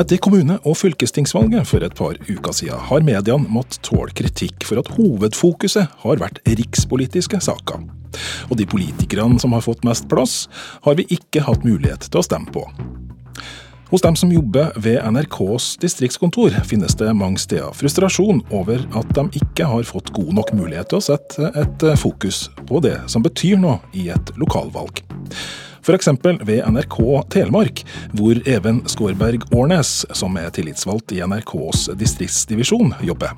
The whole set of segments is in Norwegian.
Etter kommune- og fylkestingsvalget for et par uker siden har mediene måttet tåle kritikk for at hovedfokuset har vært rikspolitiske saker. Og de politikerne som har fått mest plass, har vi ikke hatt mulighet til å stemme på. Hos dem som jobber ved NRKs distriktskontor, finnes det mange steder frustrasjon over at de ikke har fått god nok mulighet til å sette et fokus på det som betyr noe i et lokalvalg. F.eks. ved NRK Telemark, hvor Even Skårberg Årnes, som er tillitsvalgt i NRKs distriktsdivisjon, jobber.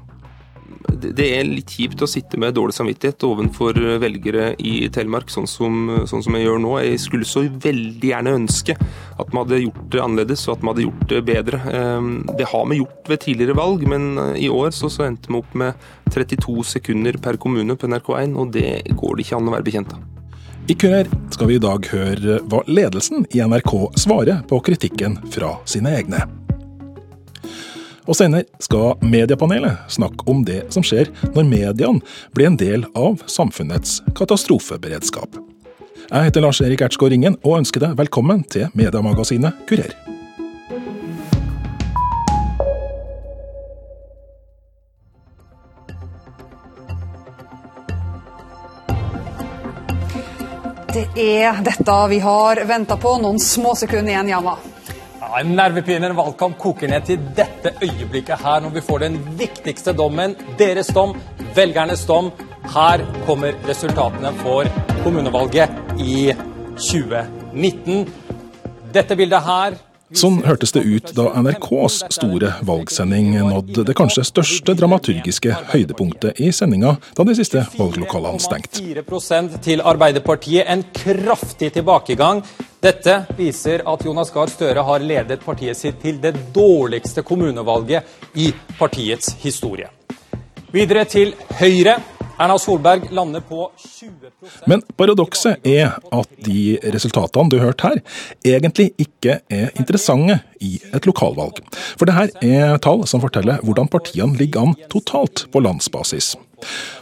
Det er litt kjipt å sitte med dårlig samvittighet overfor velgere i Telemark, sånn som, sånn som, jeg gjør nå. Jeg skulle så veldig gjerne ønske at vi hadde gjort det annerledes og at vi hadde gjort det bedre. Ehm, det har vi gjort ved tidligere valg, men i år så, så endte vi opp med 32 sekunder per kommune på NRK1, og det går det ikke an å være bekjent av. I Kurer skal vi i dag høre hva ledelsen i NRK svarer på kritikken fra sine egne. Og senere skal Mediepanelet snakke om det som skjer når mediene blir en del av samfunnets katastrofeberedskap. Jeg heter Lars Erik Ertsgaard Ringen og ønsker deg velkommen til mediemagasinet Kurer. Det er dette vi har venta på. Noen små sekunder igjen, Jama. Ja, en nervepirrende valgkamp koker ned til dette øyeblikket her, når vi får den viktigste dommen. Deres dom, velgernes dom. Her kommer resultatene for kommunevalget i 2019. Dette bildet her Sånn hørtes det ut da NRKs store valgsending nådde det kanskje største dramaturgiske høydepunktet i sendinga da de siste valglokalene stengt. 4% til Arbeiderpartiet, en kraftig tilbakegang. Dette viser at Jonas Gahr Støre har ledet partiet sitt til det dårligste kommunevalget i partiets historie. Videre til Høyre. Erna Solberg lander på 20 Men paradokset er at de resultatene du hørte her, egentlig ikke er interessante i et lokalvalg. For det her er tall som forteller hvordan partiene ligger an totalt på landsbasis.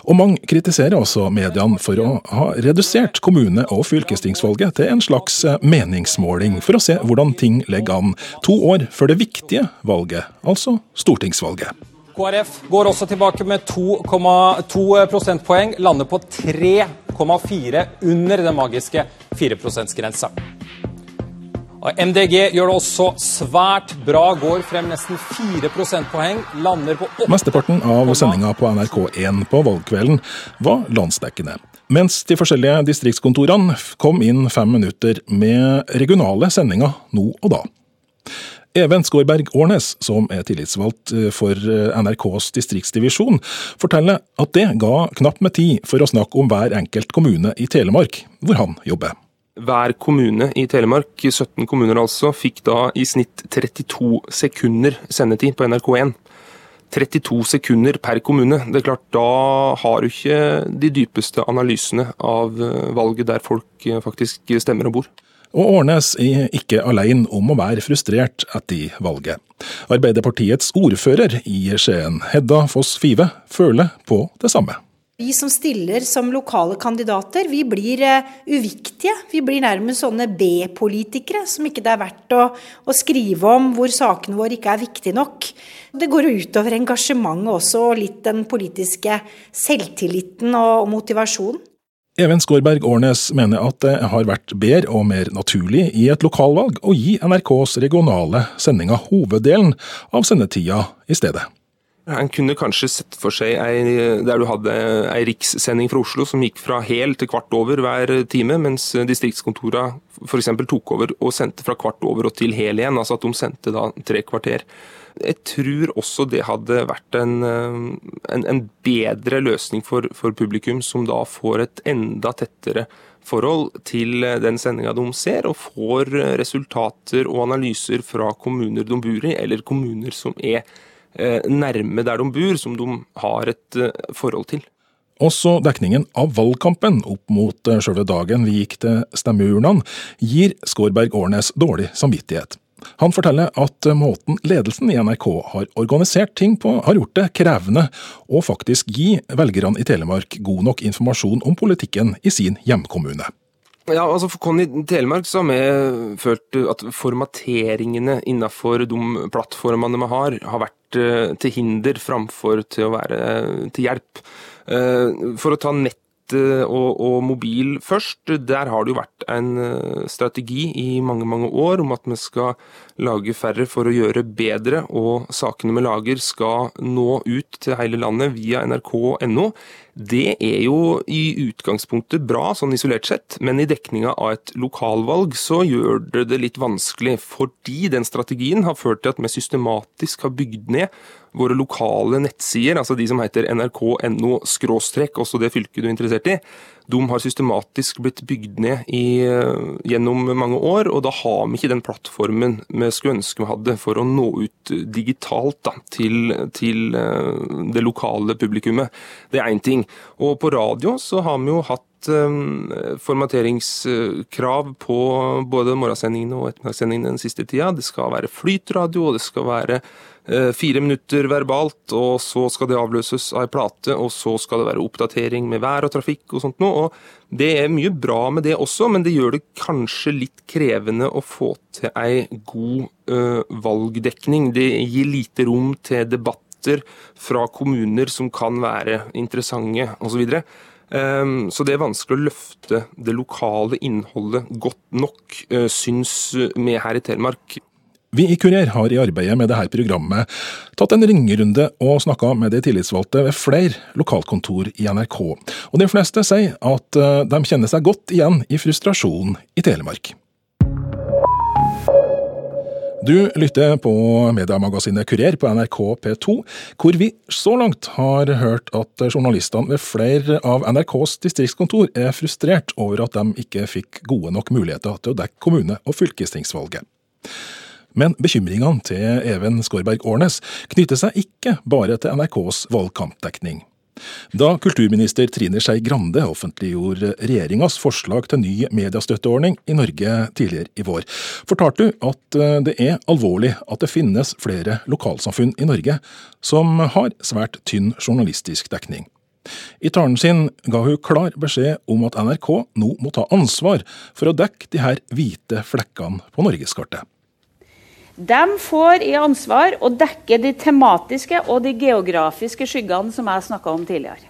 Og mange kritiserer også mediene for å ha redusert kommune- og fylkestingsvalget til en slags meningsmåling, for å se hvordan ting ligger an to år før det viktige valget, altså stortingsvalget. KrF går også tilbake med 2,2 prosentpoeng, lander på 3,4 under den magiske 4 %-grensa. MDG gjør det også svært bra, går frem nesten 4 prosentpoeng, lander på 8 Mesteparten av sendinga på NRK1 på valgkvelden var landsdekkende. Mens de forskjellige distriktskontorene kom inn fem minutter med regionale sendinger nå og da. Even Skårberg Årnes, som er tillitsvalgt for NRKs distriktsdivisjon, forteller at det ga knapt med tid for å snakke om hver enkelt kommune i Telemark, hvor han jobber. Hver kommune i Telemark, 17 kommuner altså, fikk da i snitt 32 sekunder sendetid på NRK1. 32 sekunder per kommune. Det er klart, Da har du ikke de dypeste analysene av valget der folk faktisk stemmer og bor. Og Årnes er ikke alene om å være frustrert etter valget. Arbeiderpartiets ordfører i Skien, Hedda Foss Five, føler på det samme. Vi som stiller som lokale kandidater, vi blir uviktige. Vi blir nærmest sånne B-politikere som ikke det er verdt å, å, skrive om, hvor sakene våre ikke er viktige nok. Det går utover engasjementet også, og litt den politiske selvtilliten og motivasjonen. Even Skårberg Årnes mener at det har vært bedre og mer naturlig i et lokalvalg å gi NRKs regionale sendinger hoveddelen av sendetida i stedet. En kunne kanskje sett for seg ei, der du hadde ei rikssending fra Oslo som gikk fra hel til kvart over hver time, mens distriktskontorene f.eks. tok over og sendte fra kvart over og til hel igjen. Altså at de sendte da tre kvarter. Jeg tror også det hadde vært en, en, en bedre løsning for, for, publikum, som da får et enda tettere forhold til den sendinga de ser, og får resultater og analyser fra kommuner de bor i, eller kommuner som er nærme der de bor, som de har et forhold til. Også dekningen av valgkampen opp mot selve dagen vi gikk til stemmeurnene, gir Skårberg Årnes dårlig samvittighet. Han forteller at måten ledelsen i NRK har organisert ting på, har gjort det krevende å faktisk gi velgerne i Telemark god nok informasjon om politikken i sin hjemkommune. Ja, altså For Conny Telemark så har vi følt at formateringene innenfor de plattformene vi har, har vært eh, til hinder framfor til å være til hjelp. Eh, for å ta nett og, og, mobil først. Der har det jo vært en strategi i mange mange år om at vi skal lage færre for å gjøre bedre, og sakene vi lager skal nå ut til hele landet via nrk.no. Det er jo i utgangspunktet bra, sånn isolert sett, men i dekninga av et lokalvalg så gjør det det litt vanskelig, fordi den strategien har ført til at vi systematisk har bygd ned våre lokale nettsider, altså de som heter nrk.no skråstrek, også det fylket du er interessert i, de har systematisk blitt bygd ned i, gjennom mange år, og da har vi ikke den plattformen vi skulle ønske vi hadde for å nå ut digitalt da, til, til, eh, det lokale publikummet. Det er én ting. Og på radio så har vi jo hatt um, formateringskrav på både morgensendingene og ettermiddagssendingene den siste tida. Det skal være flytradio, og det skal være Eh, fire minutter verbalt, og så skal det avløses av ei plate, og så skal det være oppdatering med vær og trafikk og sånt noe. Og det er mye bra med det også, men det gjør det kanskje litt krevende å få til ei god ø, valgdekning. Det gir lite rom til debatter fra kommuner som kan være interessante osv. Så, um, så det er vanskelig å løfte det lokale innholdet godt nok, uh, syns vi her i Telemark. Vi i Kurier har i arbeidet med dette programmet tatt en ringerunde og snakka med de tillitsvalgte ved flere lokalkontor i NRK, og de fleste sier at eh, de kjenner seg godt igjen i frustrasjonen i Telemark. Du lytter på mediemagasinet Kurier på NRK P2, hvor vi så langt har hørt at journalistene ved flere av NRKs distriktskontor er frustrert over at de ikke fikk gode nok muligheter til å dekke kommune- og fylkestingsvalget. Men bekymringene til Even Skårberg Årnes knytter seg ikke bare til NRKs valgkampdekning. Da kulturminister Trine Skei Grande offentliggjorde regjeringas forslag til ny mediestøtteordning i Norge tidligere i vår, fortalte hun at eh, det er alvorlig at det finnes flere lokalsamfunn i Norge som har svært tynn journalistisk dekning. I talen sin ga hun klar beskjed om at NRK nå må ta ansvar for å dekke de her hvite flekkene på norgeskartet. De får i ansvar å dekke de tematiske og de geografiske skyggene som jeg snakka om tidligere.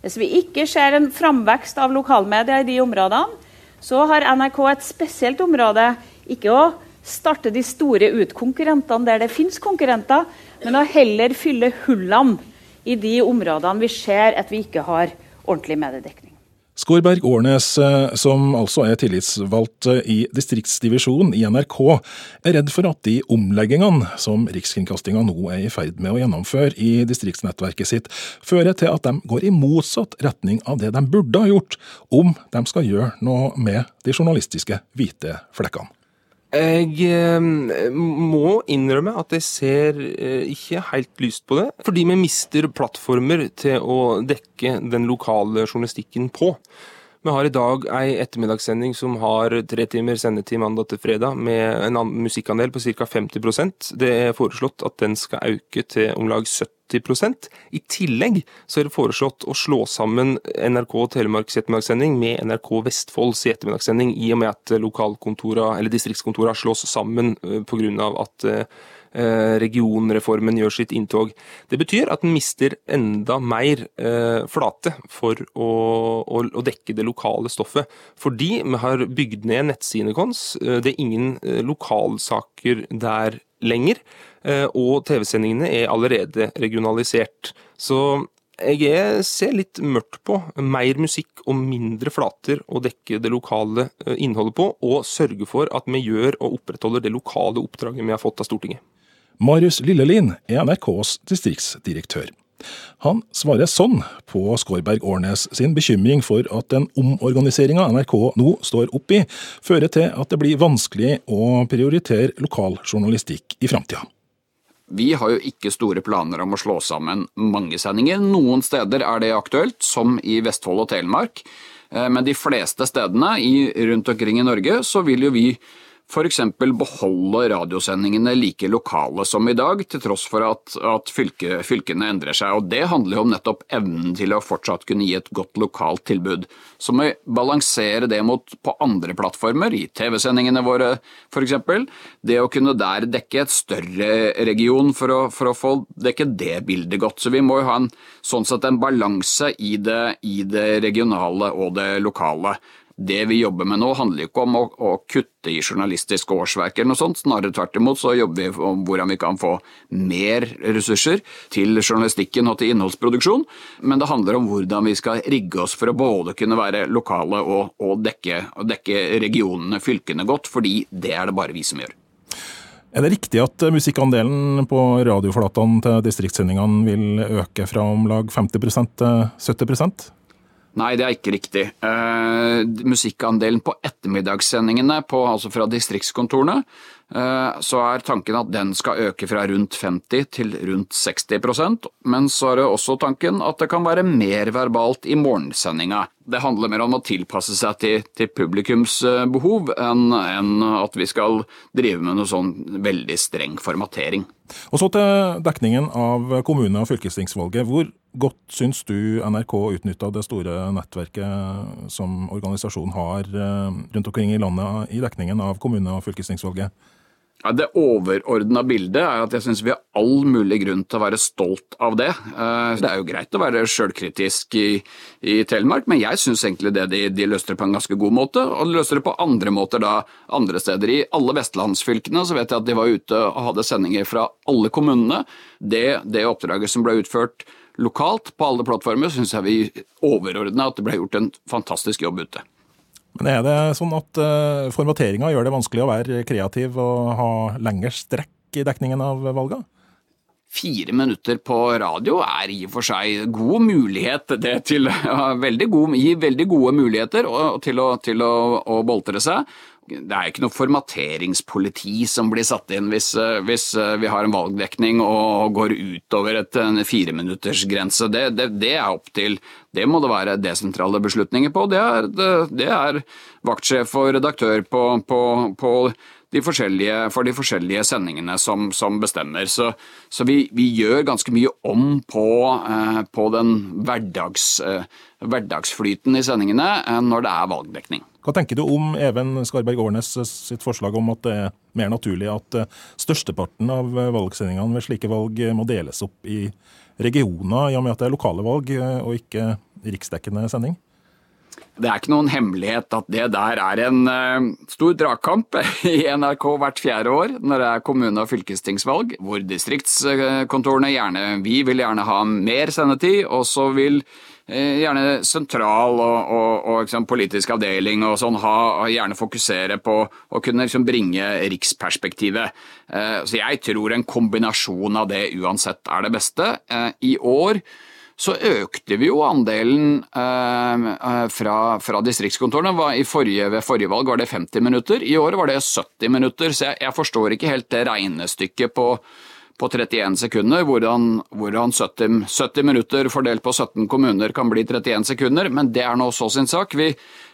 Hvis vi ikke ser en framvekst av lokalmedia i de områdene, så har NRK et spesielt område. Ikke å starte de store utkonkurrentene der det fins konkurrenter, men å heller fylle hullene i de områdene vi ser at vi ikke har ordentlig mediedekning. Skårberg Årnes, eh, som altså er tillitsvalgt eh, i distriktsdivisjonen i NRK, er redd for at de omleggingene som Rikskringkastinga nå er i ferd med å gjennomføre i distriktsnettverket sitt, fører til at de går i motsatt retning av det de burde ha gjort, om de skal gjøre noe med de journalistiske hvite flekkene. Jeg eh, må innrømme at jeg ser eh, ikke helt lyst på det. Fordi vi mister plattformer til å dekke den lokale journalistikken på. Vi har i dag ei ettermiddagssending som har tre timer sendetid mandag til fredag, med en musikkandel på ca. 50% Det er foreslått at den skal øke til om lag 70% i tillegg så er det foreslått å slå sammen NRK Telemarks ettermiddagssending med NRK Vestfolds ettermiddagssending, i og med at lokalkontora, eller distriktskontora slås sammen eh, pga. at eh, regionreformen gjør sitt inntog. Det betyr at den mister enda mer eh, flate for å, dekke det lokale stoffet. Fordi vi har bygd ned nettsidene våre. Det er ingen lokalsaker der lenger. Eh, og TV-sendingene er allerede regionalisert. Så jeg ser litt mørkt på mer musikk og mindre flater å dekke det lokale eh, innholdet på, og sørge for at vi gjør og opprettholder det lokale oppdraget vi har fått av Stortinget. Marius Lillelien er NRKs distriktsdirektør. Han svarer sånn på Skårberg Årnes sin bekymring for at den omorganiseringa NRK nå står oppi, fører til at det blir vanskelig å prioritere lokal journalistikk i framtida. Vi har jo ikke store planer om å slå sammen mange sendinger. Noen steder er det aktuelt, som i Vestfold og Telemark. Eh, men de fleste stedene rundt omkring i Norge så vil jo vi f.eks. beholde radiosendingene like lokale som i dag, til tross for at, at fylke, fylkene endrer seg. Og Det handler jo om nettopp evnen til å fortsatt kunne gi et godt lokalt tilbud. Så må vi balansere det mot på andre plattformer, i TV-sendingene våre f.eks. Det å kunne der dekke et større region for å, for å få dekke det bildet godt. Så vi må jo ha en, sånn sett en balanse i det, i det regionale og det lokale det vi jobber med nå, handler ikke om å, å kutte i journalistiske årsverk eller noe sånt. Snarere tvert imot så jobber vi om hvordan vi kan få mer ressurser til journalistikken og til innholdsproduksjon. Men det handler om hvordan vi skal rigge oss for å både kunne være lokale og, og dekke, dekke regionene, fylkene, godt, fordi det er det bare vi som gjør. Er det riktig at musikkandelen på radioflatene til distriktssendingene vil øke fra om lag 50 til 70 Nei, det er ikke riktig. Eh, musikkandelen på ettermiddagssendingene på, altså fra distriktskontorene, så er tanken at den skal øke fra rundt 50 til rundt 60% men så er det også tanken at det kan være mer verbalt i morgensendinga. Det handler mer om å tilpasse seg til, til publikums eh, behov enn, enn at vi skal drive med noe sånn veldig streng formatering. Og Så til dekningen av kommune- og fylkestingsvalget. Hvor godt syns du NRK utnytta det store nettverket som organisasjonen har eh, rundt omkring i landet i dekningen av kommune- og fylkestingsvalget? Ja, det overordna bildet er at jeg syns vi har all mulig grunn til å være stolt av det. Eh, det er jo greit å være sjølkritisk i, i, Telemark, men jeg syns egentlig det de, de løste det på en ganske god måte. Og de løste det på andre måter da andre steder. I alle vestlandsfylkene så vet jeg at de var ute og hadde sendinger fra alle kommunene. Det, det oppdraget som ble utført lokalt på alle plattformer, syns jeg vi overordna at det ble gjort en fantastisk jobb ute. Men er det sånn at uh, formateringa gjør det vanskelig å være kreativ og ha lengre strekk i dekningen av valga? Fire minutter på radio er i og for seg god mulighet det til, ja, veldig god, gir veldig gode muligheter til å, til å, å boltre seg det er ikke noe formateringspoliti som blir satt inn hvis, eh, hvis eh, vi har en valgdekning og går utover et, en fireminuttersgrense. Det, det, det er opp til Det må det være desentrale beslutninger på. Det er, det, det er vaktsjef og redaktør på, på, på de for de forskjellige sendingene som, som bestemmer. Så, så vi, vi, gjør ganske mye om på, eh, på den hverdags, hverdagsflyten i sendingene når det er valgdekning. Hva tenker du om Even Skarberg Årnes sitt forslag om at det er mer naturlig at eh, størsteparten av valgsendingene ved slike valg må deles opp i regioner, i og med at det er lokale valg eh, og ikke riksdekkende sending? Det er ikke noen hemmelighet at det der er en stor dragkamp i NRK hvert fjerde år når det er kommune- og fylkestingsvalg, hvor distriktskontorene gjerne Vi vil gjerne ha mer sendetid, og så vil gjerne sentral og, og, og liksom, politisk avdeling og sånn ha, gjerne fokusere på å kunne liksom, bringe riksperspektivet. Eh, så jeg tror en kombinasjon av det uansett er det beste. I år så økte vi jo andelen eh, eh, fra, fra distriktskontorene. Forrige, ved forrige valg var det 50 minutter, i år var det 70 minutter. Så jeg, jeg forstår ikke helt det regnestykket på, på 31 sekunder, hvordan, hvordan 70, 70, minutter fordelt på 17 kommuner kan bli 31 sekunder, men det er nå så sin sak. Vi,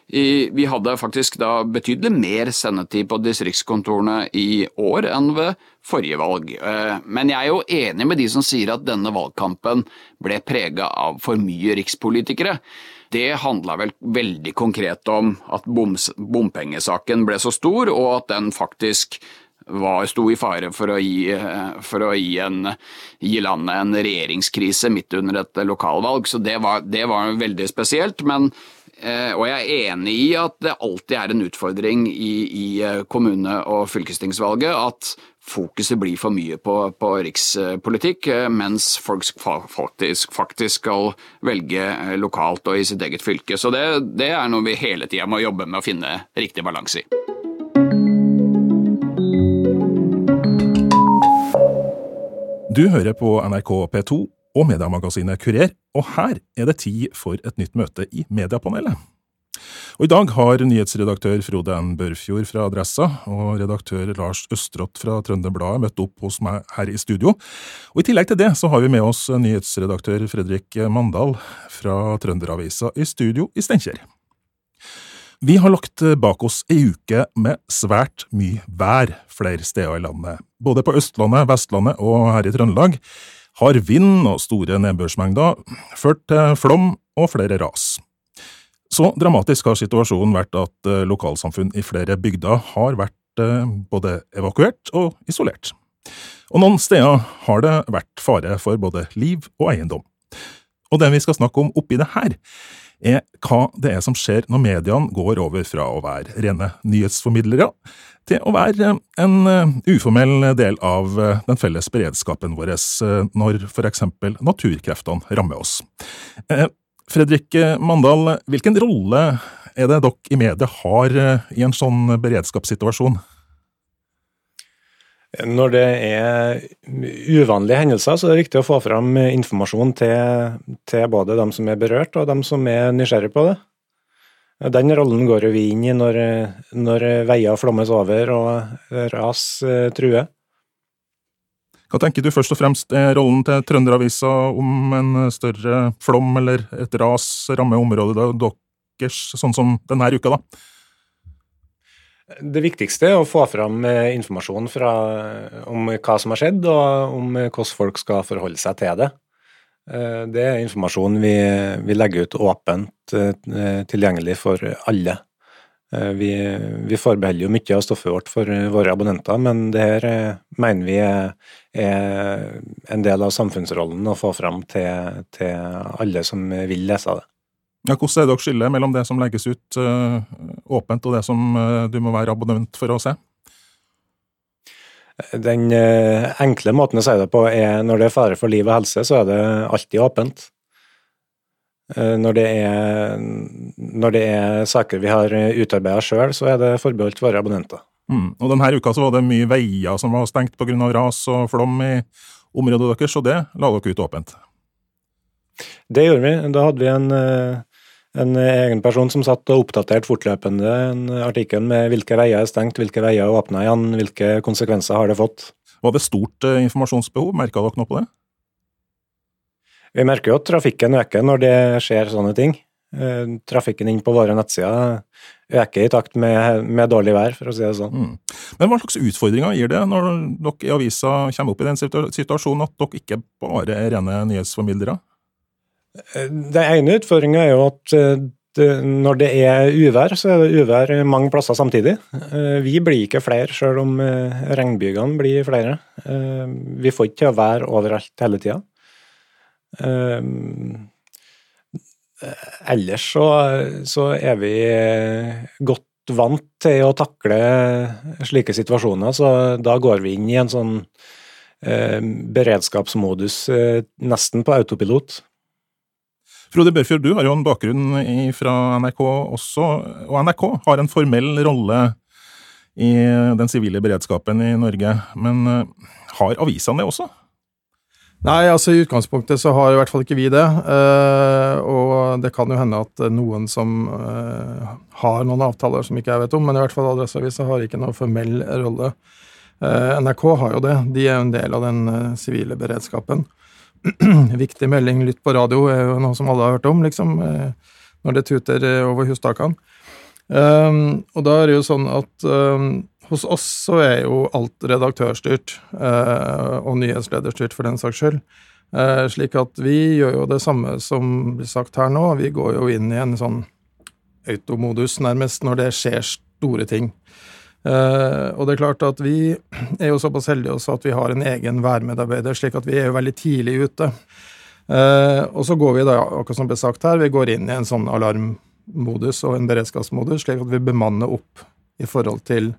i, vi hadde faktisk da betydelig mer sendetid på distriktskontorene i år enn ved forrige valg. Eh, men jeg er jo enig med de som sier at denne valgkampen ble prega av for mye rikspolitikere. Det handla vel veldig konkret om at bompengesaken ble så stor, og at den faktisk var, sto i fare for å gi, for å gi, en, gi landet en regjeringskrise midt under et lokalvalg. Så det var, det var veldig spesielt. men Eh, og jeg er enig i at det alltid er en utfordring i, i eh, kommune- og fylkestingsvalget at fokuset blir for mye på, på rikspolitikk, eh, mens folk faktisk, faktisk, skal velge lokalt og i sitt eget fylke. Så det, det er noe vi hele tida må jobbe med å finne riktig balanse i. Du hører på NRK P2 og mediemagasinet Kurer, og her er det tid for et nytt møte i Mediepanelet. Og I dag har nyhetsredaktør Frode N. Børfjord fra Adressa og redaktør Lars Østrått fra Trønderbladet møtt opp hos meg her i studio. Og I tillegg til det så har vi med oss nyhetsredaktør Fredrik Mandal fra Trønderavisa i studio i Steinkjer. Vi har lagt bak oss ei uke med svært mye vær flere steder i landet. Både på Østlandet, Vestlandet og her i Trøndelag har vind og store nedbørsmengder ført til flom og flere ras. Så dramatisk har situasjonen vært at eh, lokalsamfunn i flere bygder har vært eh, både evakuert og isolert. Og noen steder har det vært fare for både liv og eiendom. Og det vi skal snakke om oppi det her, er hva det er som skjer når mediene går over fra å være rene nyhetsformidlere til å være en eh, uformell del av eh, den felles beredskapen vår eh, når for eksempel naturkreftene rammer oss. Fredrik Mandal, hvilken rolle er det dere i media har i en sånn beredskapssituasjon? Når det er uvanlige hendelser, så er det viktig å få fram informasjon til, til både dem som er berørt og dem som er nysgjerrig på det. Den rollen går vi inn i når, når veier flommes over og ras eh, truer. Hva tenker du først og fremst er rollen til Trønderavisa om en større flom eller et ras rammer området deres, sånn som denne uka, da? Det viktigste er å få fram eh, informasjon fra, om hva som har skjedd, og om hvordan folk skal forholde seg til det. Eh, det er informasjon vi, vi legger ut åpent eh, tilgjengelig for alle. Vi, vi forbeholder jo mye av stoffet vårt for våre abonnenter, men det her mener vi er, er en del av samfunnsrollen å få fram til, til alle som vil lese det. Ja, hvordan er dere skiller mellom det som legges ut uh, åpent, og det som uh, du må være abonnent for å se? Den uh, enkle måten å si det på er når det er fare for liv og helse, så er det alltid åpent. Når det, er, når det er saker vi har utarbeida sjøl, så er det forbeholdt våre abonnenter. Mm. Og Denne uka så var det mye veier som var stengt pga. ras og flom i området deres, og det la dere ut åpent? Det gjorde vi. Da hadde vi en en egen person som satt og oppdaterte fortløpende en artikkel med hvilke veier er stengt, hvilke veier er åpna igjen, hvilke konsekvenser har det fått. Var det stort eh, informasjonsbehov, merka dere noe på det? Vi merker jo at trafikken øker når det skjer sånne ting. Eh, trafikken inn på våre nettsider øker i takt med, med, dårlig vær, for å si det sånn. Mm. Men hva slags utfordringer gir det når dere i avisa kommer opp i den situasjonen at dere ikke bare er rene nyhetsformidlere? Den ene utfordringa er jo at eh, det, når det er uvær, så er det uvær mange plasser samtidig. Eh, vi blir ikke flere, selv om eh, regnbygene blir flere. Vi får ikke til å være overalt hele tida. Ellers så, så, er vi godt vant til å takle slike situasjoner, så da går vi inn i en sånn beredskapsmodus nesten på autopilot. Frode Børfjord, du har jo en bakgrunn fra NRK også, og NRK har en formell rolle i den sivile beredskapen i Norge. Men eh, har avisene det også? Nei, altså i utgangspunktet så har i hvert fall ikke vi det. Uh, og det kan jo hende at noen som uh, har noen avtaler som ikke jeg vet om, men i hvert fall Adresseavisa har ikke noen formell rolle. NRK har jo det. De er jo en del av den sivile beredskapen. viktig melding, lytt på radio, er jo noe som alle har hørt om, liksom, eh, når det tuter eh, over hustakene. Um, og da er det jo sånn at um, hos oss så er jo alt redaktørstyrt, uh, og nyhetslederstyrt for den saks skyld. Uh, slik at vi gjør jo det samme som blir sagt her nå, vi går jo inn i en sånn automodus nærmest når det skjer store ting. Uh, og det er klart at vi er jo såpass heldige også at vi har en egen værmedarbeider, slik at vi er jo veldig tidlig ute. Uh, og så går vi da, akkurat som ble sagt her, vi går inn i en sånn alarmmodus og en beredskapsmodus, slik at vi bemanner opp i forhold til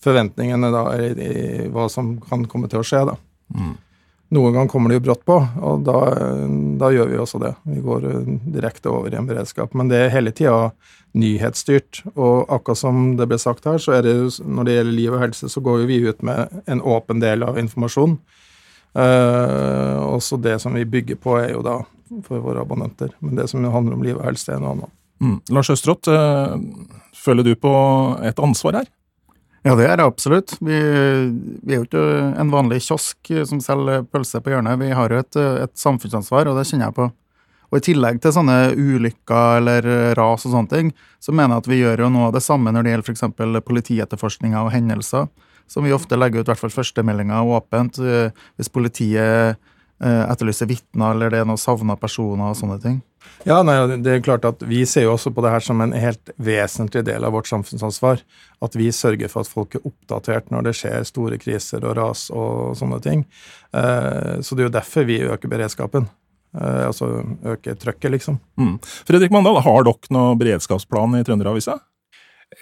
forventningene da, i, i hva som kan komme til å skje. da. Mm. Noen ganger kommer det jo brått på, og da, da, gjør vi også det. Vi går eh, direkte over i en beredskap. Men det er hele tida nyhetsstyrt. Og akkurat som det ble sagt her, så er det jo, når det gjelder liv og helse, så går jo vi ut med en åpen del av informasjon. Uh, også det som vi bygger på, er jo da for våre abonnenter. Men det som handler om liv og helse, er noe annet. Mm. Lars Østrått, uh, føler du på et ansvar her? Ja, det er det absolutt. Vi, vi, er jo ikke en vanlig kiosk som selger pølse på hjørnet. Vi har jo et, et, samfunnsansvar, og det kjenner jeg på Og I tillegg til sånne ulykker eller ras og sånne ting, så mener jeg at vi gjør jo noe av det samme når det gjelder f.eks. politietterforskninger og hendelser, som vi ofte legger ut i hvert fall førstemeldinger åpent eh, hvis politiet eh, etterlyser vitner eller det er noen savna personer og sånne ting. Ja, nei, det er klart at Vi ser jo også på det her som en helt vesentlig del av vårt samfunnsansvar. At vi sørger for at folk er oppdatert når det skjer store kriser og ras og sånne ting. Eh, så det er jo derfor vi øker beredskapen. Eh, altså øke trøkket, liksom. Mm. Fredrik Mandal, har dere noen beredskapsplan i Trønderavisa?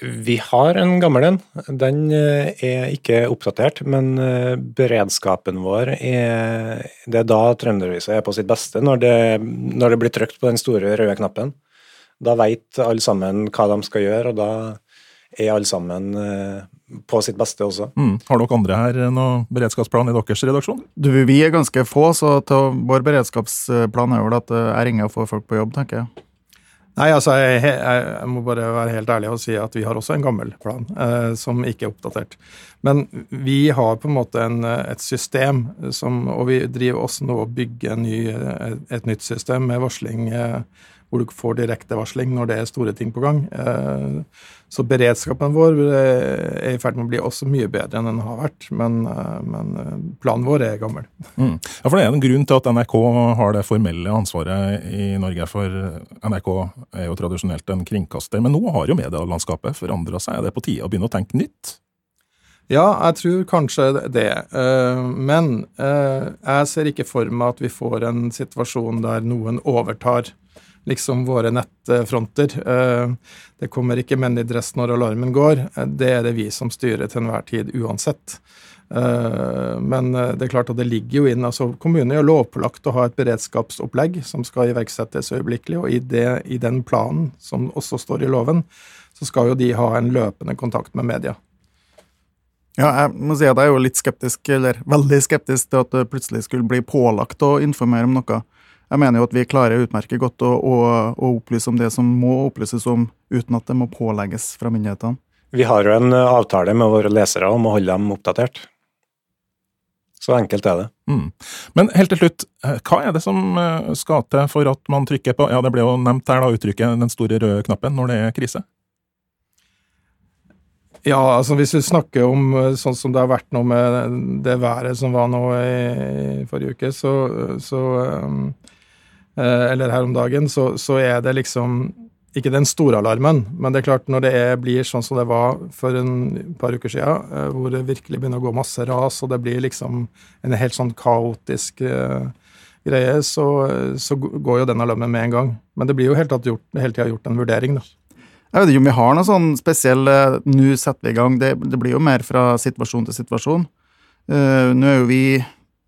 Vi har en gammel en. Den eh, er ikke oppdatert, men eh, beredskapen vår er Det er da Trønderavisa er på sitt beste, når det, når det blir trykt på den store røde knappen. Da veit alle sammen hva de skal gjøre, og da er alle sammen på sitt beste også. Mm. Har dere andre her noen beredskapsplan i deres redaksjon? Du, Vi er ganske få, så til vår beredskapsplan er vel at eh, jeg ringer og får folk på jobb, tenker jeg. Nei, altså, jeg, jeg, jeg, må bare være helt ærlig og si at vi har også en gammel plan eh, som ikke er oppdatert. Men vi har på en måte en, et system som Og vi driver også nå og bygger ny, et, nytt system med varsling. Eh, hvor du får direktevarsling når det er store ting på gang. Eh, så beredskapen vår eh, er i ferd med å bli også mye bedre enn den har vært, men, men planen vår er gammel. Mm. Ja, for Det er en grunn til at NRK har det formelle ansvaret i Norge, for NRK er jo tradisjonelt en kringkaster. Men nå har jo medielandskapet forandra seg. Er det på tide å begynne å tenke nytt? Ja, jeg tror kanskje det. Men jeg ser ikke for meg at vi får en situasjon der noen overtar liksom våre nettfronter. Eh, det kommer ikke menn i dress når alarmen går. Eh, det er det vi som styrer til enhver tid uansett. Eh, men det er klart at det ligger jo inn altså Kommunen er lovpålagt å ha et beredskapsopplegg som skal iverksettes øyeblikkelig, og i, det, i den planen, som også står i loven, så skal jo de ha en løpende kontakt med media. Ja, jeg må si at jeg er jo litt skeptisk, eller veldig skeptisk til at det plutselig skulle bli pålagt å informere om noe. Jeg mener jo at vi klarer utmerket godt å, å, å, opplyse om det som må opplyses om, uten at det må pålegges fra myndighetene. Vi har jo en avtale med våre lesere om å holde dem oppdatert. Så enkelt er det. Mm. Men helt til slutt, eh, hva er det som eh, skal til for at man trykker på ja det ble jo nevnt her da, uttrykket den store røde knappen når det er krise? Ja, altså hvis vi snakker om eh, sånn som det har vært nå med det været som var nå i forrige uke, så, så um, Eh, eller her om dagen, så, så, er det liksom ikke den store alarmen, men det er klart når det er, blir sånn som det var for en par uker siden, eh, hvor det virkelig begynner å gå masse ras, og det blir liksom en helt sånn kaotisk greie, så, så, går jo den alarmen med en gang. Men det blir jo gjort, hele tida gjort en vurdering, da. Jeg vet ikke om vi har noe sånn spesiell Nå setter vi i gang. Det, det, blir jo mer fra situasjon til situasjon. Uh, nå er jo vi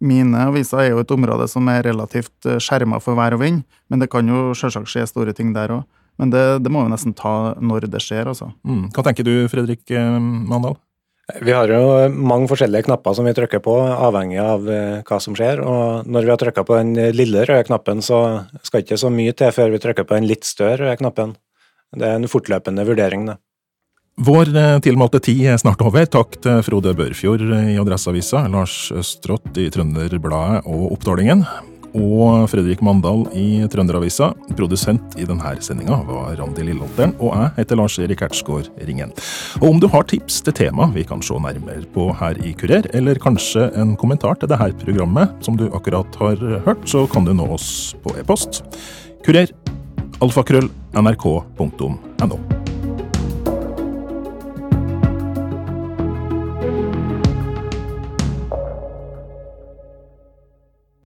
mine aviser er jo et område som er relativt eh, skjerma for vær og vind, men det kan jo selvsagt skje store ting der òg. Men det, det, må vi nesten ta når det skjer, altså. Mm. Hva tenker du, Fredrik eh, Mandal? Vi har jo mange forskjellige knapper som vi trykker på, avhengig av eh, hva som skjer. Og når vi har trykka på den lille røde knappen, så skal ikke så mye til før vi trykker på den litt større røde knappen. Det er en fortløpende vurdering, det. Vår eh, tilmålte tid er snart over. Takk til Frode Børfjord i Adresseavisa, Lars Østrått i Trønderbladet og Oppdalingen, og Fredrik Mandal i Trønderavisa. Produsent i denne sendinga var Randi Lilleholteren, og jeg heter Lars Erik Hertsgaard Ringen. Og om du har tips til tema vi kan se nærmere på her i Kurer, eller kanskje en kommentar til dette programmet som du akkurat har hørt, så kan du nå oss på e-post. Kurer. Alfakrøll. nrk.no.